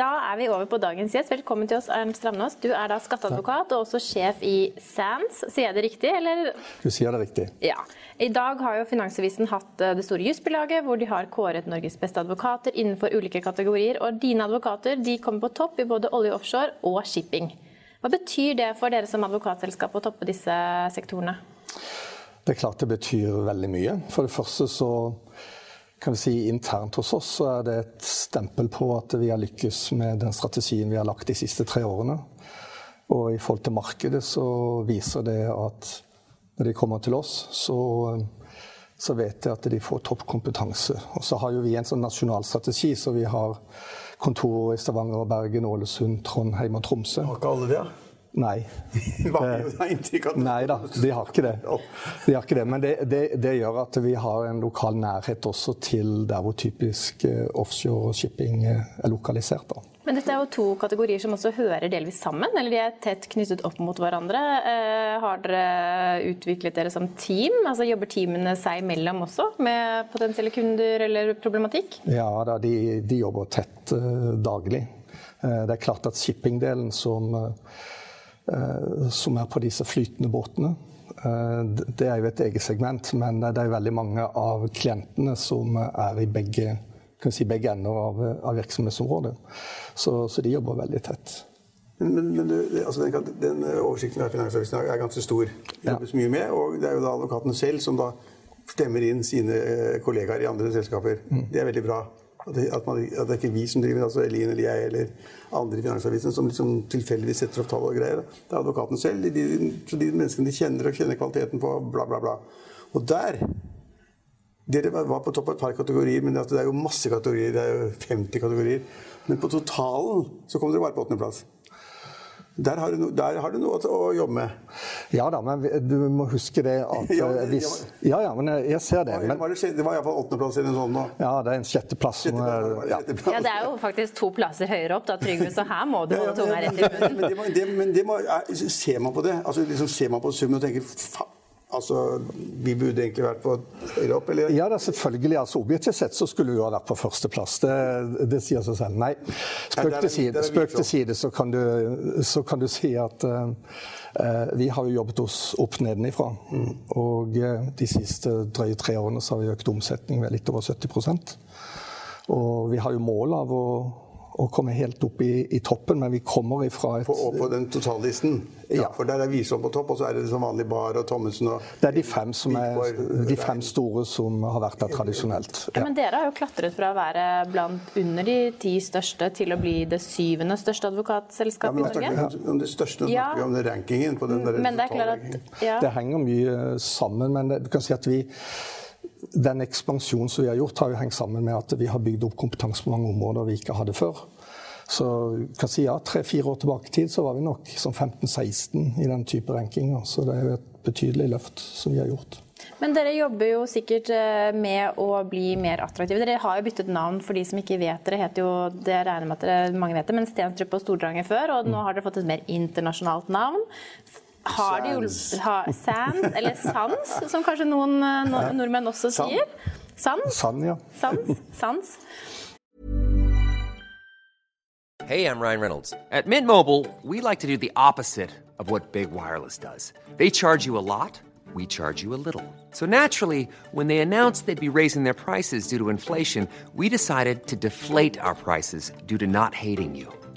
Da er vi over på dagens gjest. Velkommen til oss, Ernst Ramnås. Du er da skatteadvokat og også sjef i SANS. Sier jeg det riktig, eller? Du sier det riktig. Ja. I dag har jo Finansavisen hatt eh, det store jusbilaget, hvor de har kåret Norges beste advokater innenfor ulike kategorier. Og dine advokater de kommer på topp i både olje offshore og shipping. Hva betyr det for dere som advokatselskap å toppe disse sektorene? Det er klart det betyr veldig mye. For det første så kan vi si internt hos oss så er det et stempel på at vi har lykkes med den strategien vi har lagt de siste tre årene. Og i forhold til markedet så viser det at når de kommer til oss, så, så vet de at de får toppkompetanse. Og så har jo vi en sånn nasjonal strategi, så vi har kontorer i Stavanger, Bergen, Ålesund, Trondheim og Tromsø. Har ikke alle det? Nei. Eh, nei da, de har ikke det. De har ikke det. Men det, det, det, gjør at vi har en lokal nærhet også til der hvor typisk eh, offshore shipping eh, er lokalisert. Da. Men dette er jo to kategorier som også hører delvis sammen, eller de er tett knyttet opp mot hverandre. Har dere utviklet dere som team? Altså Jobber teamene seg imellom også, med potensielle kunder eller problematikk? Ja da, de, de jobber tett daglig. Det er klart at shippingdelen som Eh, som er på disse flytende båtene. Eh, det er jo et eget segment, men det er veldig mange av klientene som er i begge, si, begge ender av, av virksomhetsområdet. Så, så, de jobber veldig tett. Men, men, men altså den, den, oversikten der Finansavisen er ganske stor. Det jobbes ja. mye med, og det er jo da advokatene selv som da stemmer inn sine eh, kollegaer i andre selskaper. Mm. Det er veldig bra. At det, at, man, at det er ikke vi som driver, altså Elin eller jeg eller andre i Finansavisen som liksom tilfeldigvis setter opp tall og greier. Det er advokaten selv. De, de, de menneskene de kjenner og kjenner kvaliteten på, bla, bla, bla. Og der Dere var på topp av et par kategorier, men det er jo masse kategorier. Det er jo 50 kategorier. Men på totalen så kom dere bare på åttendeplass. Der har, no, der har, du noe å jobbe med. Ja da, men du må huske det at ja, eh, hvis Ja ja, men jeg ser det. Men, det var iallfall åttendeplass eller noe sånt nå. Ja, det er en sjetteplass. Sjette ja. ja, det er jo faktisk to plasser høyere opp, da, Trygve, så her må du holde tunga rett i munnen. Men, det, men det må, ser man på det? Altså, liksom, ser man på summen og tenker faen Altså, Vi burde egentlig vært på høyere opp, eller? Ja, da, selvfølgelig. altså Objektivt sett så skulle vi ha vært på førsteplass. Det, det sier seg selv. Nei, spøk til side, spøk til side så, kan du, så kan du si at uh, vi har jo jobbet oss opp nedenifra. Mm. Og uh, de siste drøye tre årene så har vi økt omsetning med litt over 70% Og vi har jo mål av å å komme helt opp i, i, toppen, men vi kommer ifra et På, på den totallisten? Ja. ja. For der er Visholm på topp, og så er det som vanlig Bar og Thommessen og Det er de fem, som er, de fem store som har vært der tradisjonelt. Ja. Men dere har jo klatret fra å være blant under de ti største til å bli det syvende største advokatselskapet ja, i Norge? Om det største, ja. om det rankingen på den der men det, er klart at, ja. det henger mye sammen, men du kan si at vi den ekspansjonen som vi har gjort, har jo hengt sammen med at vi har bygd opp kompetanse på mange områder vi ikke hadde før. Så kan si ja, tre-fire år tilbake i tid så var vi nok som 15-16 i den type rankinger. Så det er jo et betydelig løft som vi har gjort. Men dere jobber jo sikkert eh, med å bli mer attraktive. Dere har jo byttet navn for de som ikke vet. Dere heter jo, det regner med at dere, mange vet det, men Stenstrup og Stordranger før. Og nå har dere fått et mer internasjonalt navn har de hjulpet ha, Sand, eller Sans, som kanskje noen eh, no, nordmenn også sier. Sans? Sand, ja. Sans. Sans. Hey, I'm Ryan Reynolds. At Mint Mobile, we like to do the opposite of what Big Wireless does. They charge you a lot, we charge you a little. So naturally, when they announced they'd be raising their prices due to inflation, we decided to deflate our prices due to not hating you.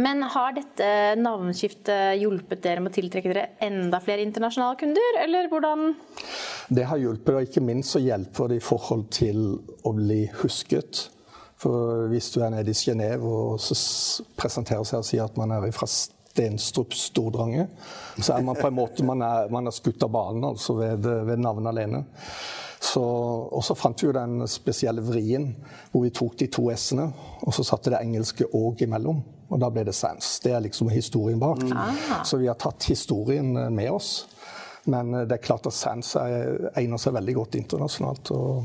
Men har dette navneskiftet hjulpet dere med å tiltrekke dere enda flere internasjonale kunder, eller hvordan? Det har hjulpet, og ikke minst så hjelper det i forhold til å bli husket. For hvis du er nede i Genéve og presenterer seg og sier at man er fra Stenstrup Stordrange, så er man på en måte man er, man er skutt av banen altså ved, ved navnet alene. Så, og så fant vi jo den spesielle vrien hvor vi tok de to s-ene, og så satte det engelske 'og' imellom. Og da ble det Sans. Det er liksom historien bak. Mm. Så vi har tatt historien med oss. Men det er klart at Sans egner seg veldig godt internasjonalt. og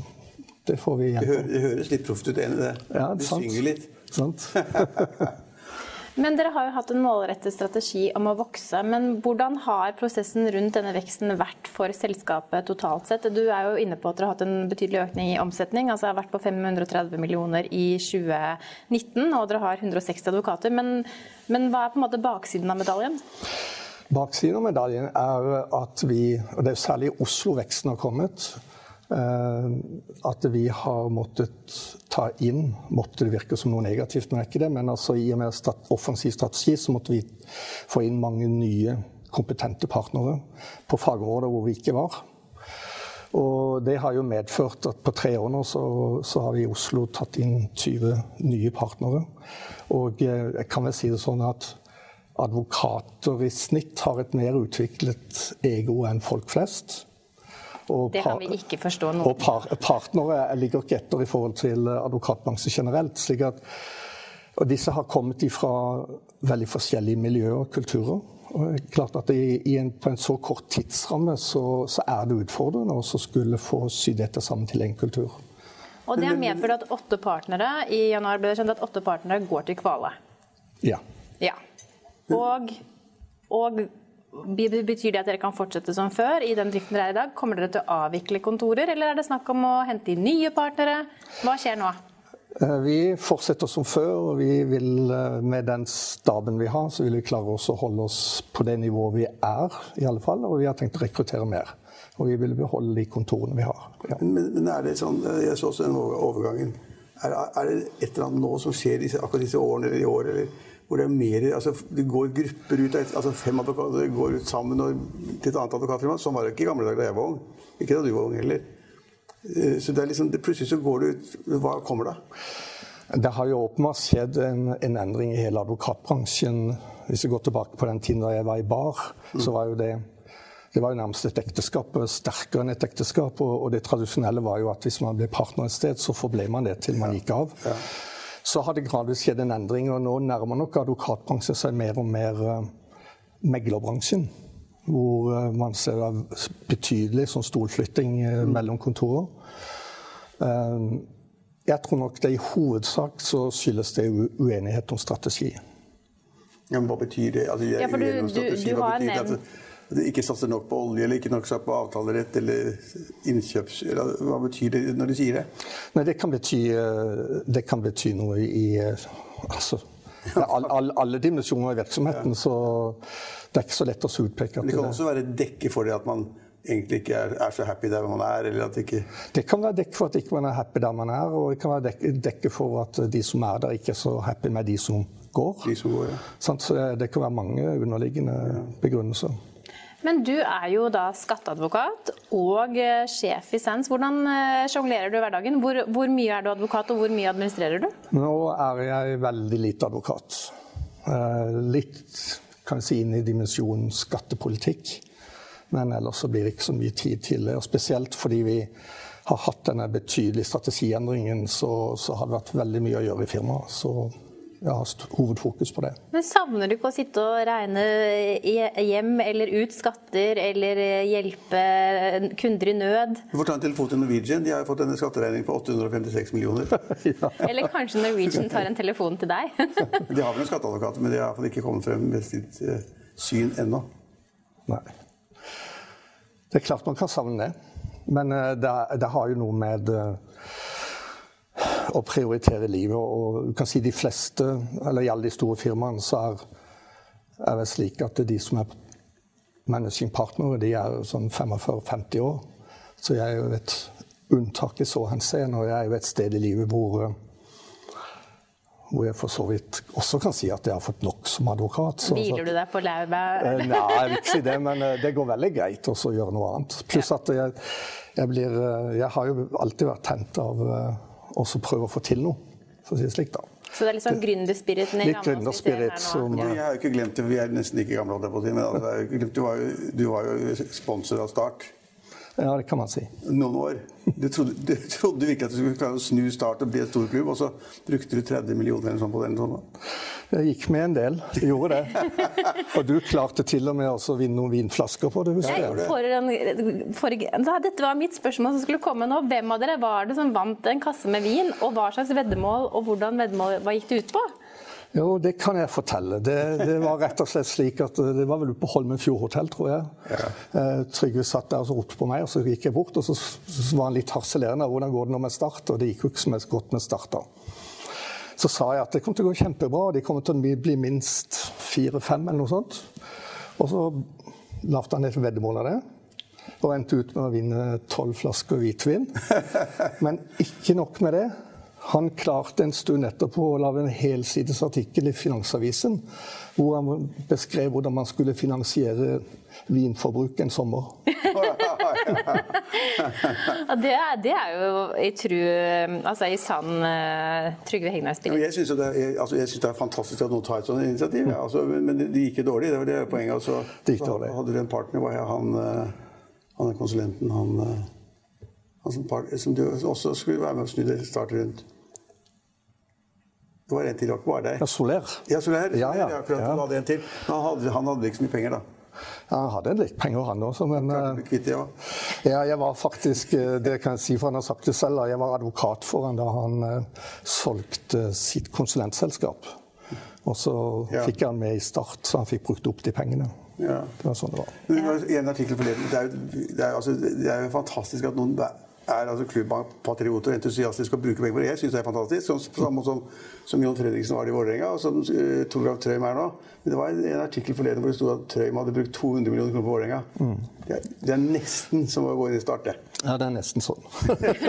det får vi igjen. Det, høres litt proft ut, enig i det. Ja, det sant. synger litt. Sant. Men dere har jo hatt en målrettet strategi om å vokse. Men hvordan har prosessen rundt denne veksten vært for selskapet totalt sett? Du er jo inne på at dere har hatt en betydelig økning i omsetning. altså har vært på 530 millioner i 2019, og dere har 160 advokater. Men, men hva er på en måte baksiden av medaljen? Baksiden av medaljen er at vi, og det er særlig i Oslo veksten har kommet, at vi har måttet ta inn Måtte det virke som noe negativt, men det er ikke det. Men altså, i og med stat offensiv strategi så måtte vi få inn mange nye kompetente partnere på fagområder hvor vi ikke var. Og det har jo medført at på tre år nå så, så har vi i Oslo tatt inn 20 nye partnere. Og eh, jeg kan vel si det sånn at advokater i snitt har et mer utviklet ego enn folk flest. Og det kan vi ikke forstå nå. Og par, partnere ligger ikke etter i forhold til advokatbransjen generelt. slik at og disse har kommet fra veldig forskjellige miljøer og kulturer. Og klart at i, i en, På en så kort tidsramme så, så er det utfordrende å skulle få sydd dette sammen til en kultur. Og Det har medført at åtte partnere i januar ble det kjent at åtte partnere går til Kvale. Ja. ja. Og, og Betyr det at dere kan fortsette som før i den driften dere er i dag? Kommer dere til å avvikle kontorer, eller er det snakk om å hente inn nye partnere? Hva skjer nå? Eh, vi fortsetter som før, og vi vil eh, med den staben vi har, så vil vi klare oss å holde oss på det nivået vi er, i alle fall. Og vi har tenkt å rekruttere mer. Og vi vil beholde de kontorene vi har. Ja. Men, men, er det sånn, Jeg så også den overgangen. Er, er, det et eller annet nå som skjer disse, akkurat disse årene eller i år? eller hvor det er mer altså, Det går grupper ut, altså fem advokater går ut sammen og, til et annet advokatfirma. Sånn var det ikke i gamle dager da jeg var ung. Ikke da du var ung heller. Eh, så det er liksom, det, plutselig så går det ut Hva kommer da? Det har jo åpenbart skjedd en, en, endring i hele advokatbransjen. Hvis vi går tilbake på den tiden da jeg var i bar, mm. så var jo det det var jo nærmest et ekteskap, sterkere enn et ekteskap. Og, og, det tradisjonelle var jo at hvis man ble partner et sted, så forble man det til man gikk av. Ja. Ja så har det gradvis skjedd en endring. Og nå nærmer nok advokatbransjen seg mer og mer uh, meglerbransjen. Hvor uh, man ser betydelig sånn stolflytting uh, mellom kontorer. jeg tror nok det i hovedsak så skyldes det uenighet om strategi. Ja, men hva betyr det? Altså, ja, for du, du, du har nevnt ikke satser nok på olje, eller ikke nok på avtalerett eller innkjøps... Eller, Hva betyr det når du sier det? Nei, det kan bety, eh, det kan bety noe i eh, altså, all, all, alle dimensjoner i virksomheten, ja. så det er ikke så lett å utpeke. Det kan også være dekke for det at man egentlig ikke er, er, så happy der man er? eller at ikke... Det kan være dekke for at ikke man er happy der man er, og det kan være dekke, dekke for at de som er der, ikke er så happy med de som går. De som går ja. Så det kan være mange underliggende ja. begrunnelser. Men du er jo da skatteadvokat og eh, sjef i Sands. Hvordan eh, sjonglerer du hverdagen? Hvor, hvor, mye er du advokat, og hvor mye administrerer du? Nå er jeg veldig lite advokat. Eh, litt kan jeg si inn i dimensjonen skattepolitikk. Men ellers så blir det ikke så mye tid til det. Og spesielt fordi vi har hatt denne betydelige strategiendringen, så, så har det vært veldig mye å gjøre i firmaet. Jeg har hovedfokus på det. Men Savner du ikke å sitte og regne hjem eller ut skatter, eller hjelpe kunder i nød? Du får ta en telefon til Norwegian. De har fått denne skatteregningen på 856 millioner. ja. Eller kanskje Norwegian tar en telefon til deg? de har vel en skatteadvokat, men de har ikke kommet frem med sitt uh, syn ennå. Nei. Det er klart man kan savne det. Men det, det, har jo noe med å prioritere livet. Og du kan si de fleste, eller i alle de store firmaene, så er, er det slik at de som er managing-partnere, de er sånn 45-50 år. Så jeg er jo et unntak i så henseende, og jeg er jo et sted i livet hvor hvor jeg for så vidt også kan si at jeg har fått nok som advokat. Så, Hviler du deg på laurbær? Eh, nei, jeg vil ikke si det, men eh, det går veldig greit også å gjøre noe annet. Pluss at jeg, jeg, blir eh, Jeg har jo alltid vært tent av og så prøve å få til noe. for å si det slik. da. Så det er litt sånn gründerspiriten i Litt gründerspirit som Ja, jeg har jo ikke glemt det, vi er nesten like gamle. holdt jeg på å si, Men altså, du, var jo, du var jo sponsor av Start Ja, det kan man si. noen år. Du trodde, du trodde virkelig at du skulle klare å snu Start og bli en stor klubb, og så brukte du 30 millioner eller sånn på den. Sånn. Jeg gikk med en del, jeg gjorde det. Og du klarte til og med å vinne noen vinflasker på det, husker Jeg, jeg. for en, for, dette var mitt spørsmål som skulle komme nå. Hvem av dere var det som vant en kasse med vin? Og hva slags veddemål, og hvordan veddemål hva gikk det ut på? Jo, det kan jeg fortelle. Det, det var rett og slett slik at eh, det var vel på Holmenfjord hotell, tror jeg. Eh, Trygve satt der og ropte på meg, og så gikk jeg bort. Og så, så var han litt harselerende. Hvordan går det nå med Start? Og det gikk jo ikke så godt med Start da. Så sa jeg at det kom til å gå kjempebra, de kommer til å bli minst fire-fem eller noe sånt. Og så lagde han et veddemål av det. Og endte ut med å vinne tolv flasker hvitvin. Men ikke nok med det. Han klarte en stund etterpå å lage en helsides artikkel i Finansavisen hvor han beskrev hvordan man skulle finansiere vinforbruk en sommer. Ja, det, er, det er jo i tru Altså i sann uh, Trygve Ja, Hegnar-spirit. Jeg syns det, altså, det er fantastisk at noen tar et sånt initiativ. Ja. Altså, men, men det gikk jo dårlig, det var det poenget. Altså, Det gikk så dårlig. hadde du en partner, var jeg, han, eh, han er konsulenten, han, eh, han som, part, som du også skulle være med og snu det Start rundt. Det var en til, det var deg. Ja, Soler. Ja, Soler. det Ja, ja, akkurat, ja. hadde en til. Han hadde, han hadde ikke så mye penger, da. Ja, Han hadde litt penger, han også, men eh, kvitt ja. ja, jeg var faktisk eh, Det kan jeg si, for han har sagt det selv. Jeg var advokat for han da han uh, solgte sitt konsulentselskap. Og så Ja. fikk han med i Start, så han fikk brukt opp de pengene. Ja. Det var sånn det var. Det var en artikkel forleden. Det er, jo, det, er, altså, det er jo fantastisk at noen er altså klubbpatrioter og entusiastiske og bruker penger på det. Jeg syns det er fantastisk. På samme måte som, som Jon Fredriksen var det i Vålerenga, og som uh, Torgrav Trøim er nå. Men det var en, en artikkel forleden hvor det sto at Trøim hadde brukt 200 millioner kroner på Vålerenga. Det, er- det er nesten som å gå inn i Start, det. Ja, det er nesten sånn.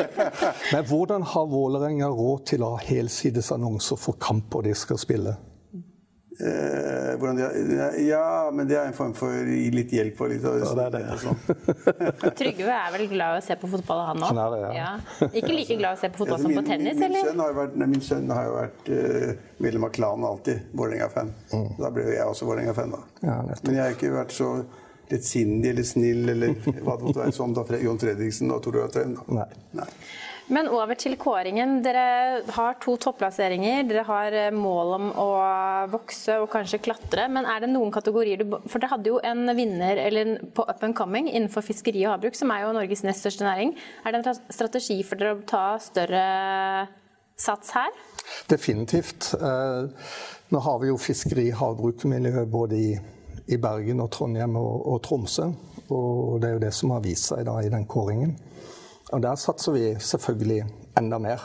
Men hvordan har Vålerenga råd til å ha helsides annonser for kamper de skal spille? Eh, hvordan de, ja, men det er en form for litt hjelp og litt det er det. og sånn. Trygve er vel glad i å se på fotball, han òg? Ja. ja. Ikke like glad i å se på fotball Ja, som på tennis, min, min, eller? Sønn har jo vært, nei, min sønn har jo vært uh, medlem av klanen alltid. Vålerenga-fan. Da ble jo jeg også Vålerenga-fan, da. Mm. Ja. Men jeg har ikke vært så lettsindig eller snill eller hva det måtte være som da Fre- Jon Fredriksen og Tor Olav da. Nei. Nei. Men over til kåringen. Dere har to topplasseringer. Dere har eh, mål om å vokse og kanskje klatre. Men er det noen kategorier du For dere hadde jo en vinner på up and coming innenfor fiskeri og havbruk, som er jo Norges nest største næring. Er det en strategi for dere å ta større sats her? Definitivt. Eh, Nå har vi jo fiskeri- og havbruksmiljø både i, i Bergen og Trondheim og, og Tromsø. Og det er jo det som har vist seg da i den kåringen. Og der satser vi selvfølgelig enda mer.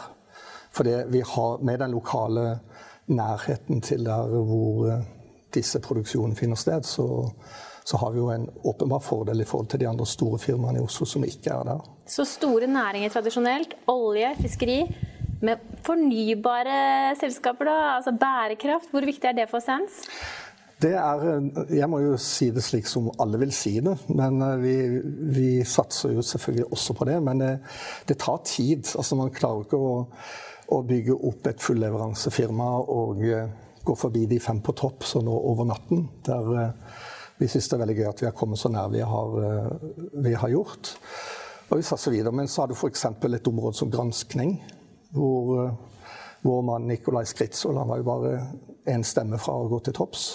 Fordi vi har med den lokale nærheten til der hvor eh, disse produksjonene finner sted, så, så har vi jo en åpenbar fordel i forhold til de andre store firmaene i Oslo som ikke er der. Så store næringer tradisjonelt. Olje, fiskeri. Med fornybare selskaper, da? Altså bærekraft. Hvor viktig er det for Sands? Det er, jeg må jo si det slik som alle vil si det, men eh, vi, vi satser jo selvfølgelig også på det. Men det, det tar tid. Altså Man klarer ikke å, å bygge opp et fullleveransefirma og eh, gå forbi de fem på topp sånn over natten. Der eh, vi syns det er veldig gøy at vi har kommet så nær vi har, eh, vi har gjort. Og vi satser videre. Men så har du f.eks. et område som granskning, hvor eh, vår mann Nikolai Skritzold han var jo bare én stemme fra å gå til topps.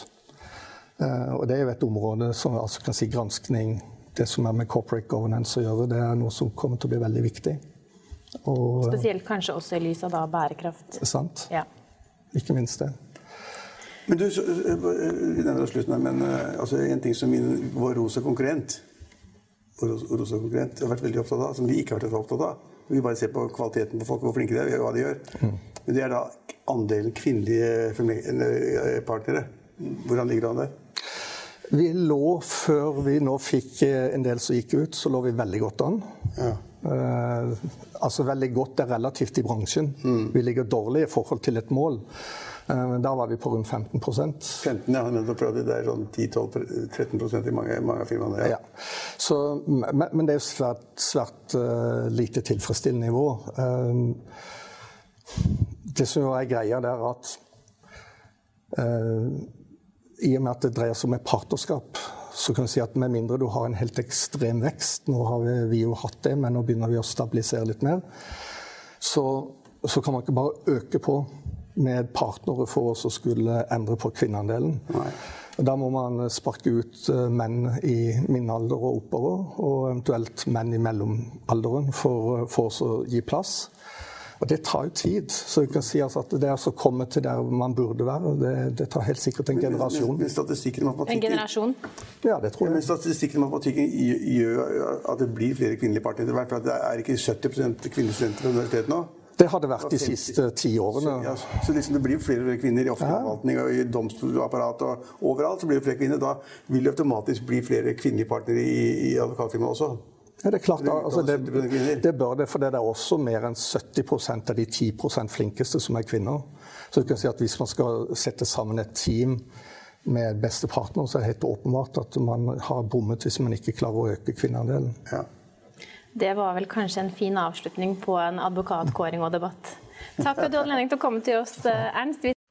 Eh, Og det er jo et område som altså kan si granskning, det som er med corporate governance å gjøre, det er noe som kommer til å bli veldig viktig. Og, Spesielt kanskje også i lys av da bærekraft. sant? Ja. Ikke minst det. Men du, eh, vi nevner oss slutten her, men eh, altså, en ting som min, vår rosa konkurrent vår rosa konkurrent har vært veldig opptatt av, som vi ikke har vært så opptatt av Vi bare ser på kvaliteten på folk, hvor flinke de er, hva de gjør. Men det er da andelen kvinnelige partnere. Hvordan ligger det an der? Vi lå, før vi nå fikk eh, en del som gikk ut, så lå vi veldig godt an. Ja. Eh, altså veldig godt er relativt i bransjen. Vi ligger dårlig i forhold til et mål. Eh, da var vi på rundt 15% 15, ja, men det er sånn 10-12-13% i mange, mange av firmaene. Ja. Så, men, men det er jo svært, svært uh, lite tilfredsstillende nivå. Uh, det som er greia, det er at uh, i og med at det dreier seg om et partnerskap, så kan du si at med mindre du har en helt ekstrem vekst Nå har vi, vi jo hatt det, men nå begynner vi å stabilisere litt mer. Så, så kan man ikke bare øke på med partnere for oss å skulle endre på kvinneandelen. Da må man sparke ut eh, menn i min alder og oppover, og eventuelt menn i mellomalderen for, for å gi plass. Og det tar jo tid. Så du kan si altså at det å komme til der man burde være, det, det tar helt sikkert en generasjon. Men, men statistikken i matematikken, En generasjon? Ja, det tror men statistikken i matematikken gjør at det blir flere kvinnelige partnere. For det er ikke 70 kvinnestudenter studenter ved universitetet nå. Det har det vært de siste ti årene. Ja, så liksom det blir flere kvinner i offentlig forvaltning og i domstolapparat og overalt. så blir det flere kvinner. Da vil det automatisk bli flere kvinnelige partnere i, i advokatfirmaet også. Ja, det er klart, er altså, det, det bør det, for det er også mer enn 70% av de 10% flinkeste som er kvinner. Så du kan si at hvis man skal sette sammen et team med beste partner, så er det helt åpenbart at man har bommet hvis man ikke klarer å øke kvinneandelen. Ja. Det var vel kanskje en fin avslutning på en advokatkåring og debatt. Takk for at du hadde anledning til å komme til oss, eh, Ernst.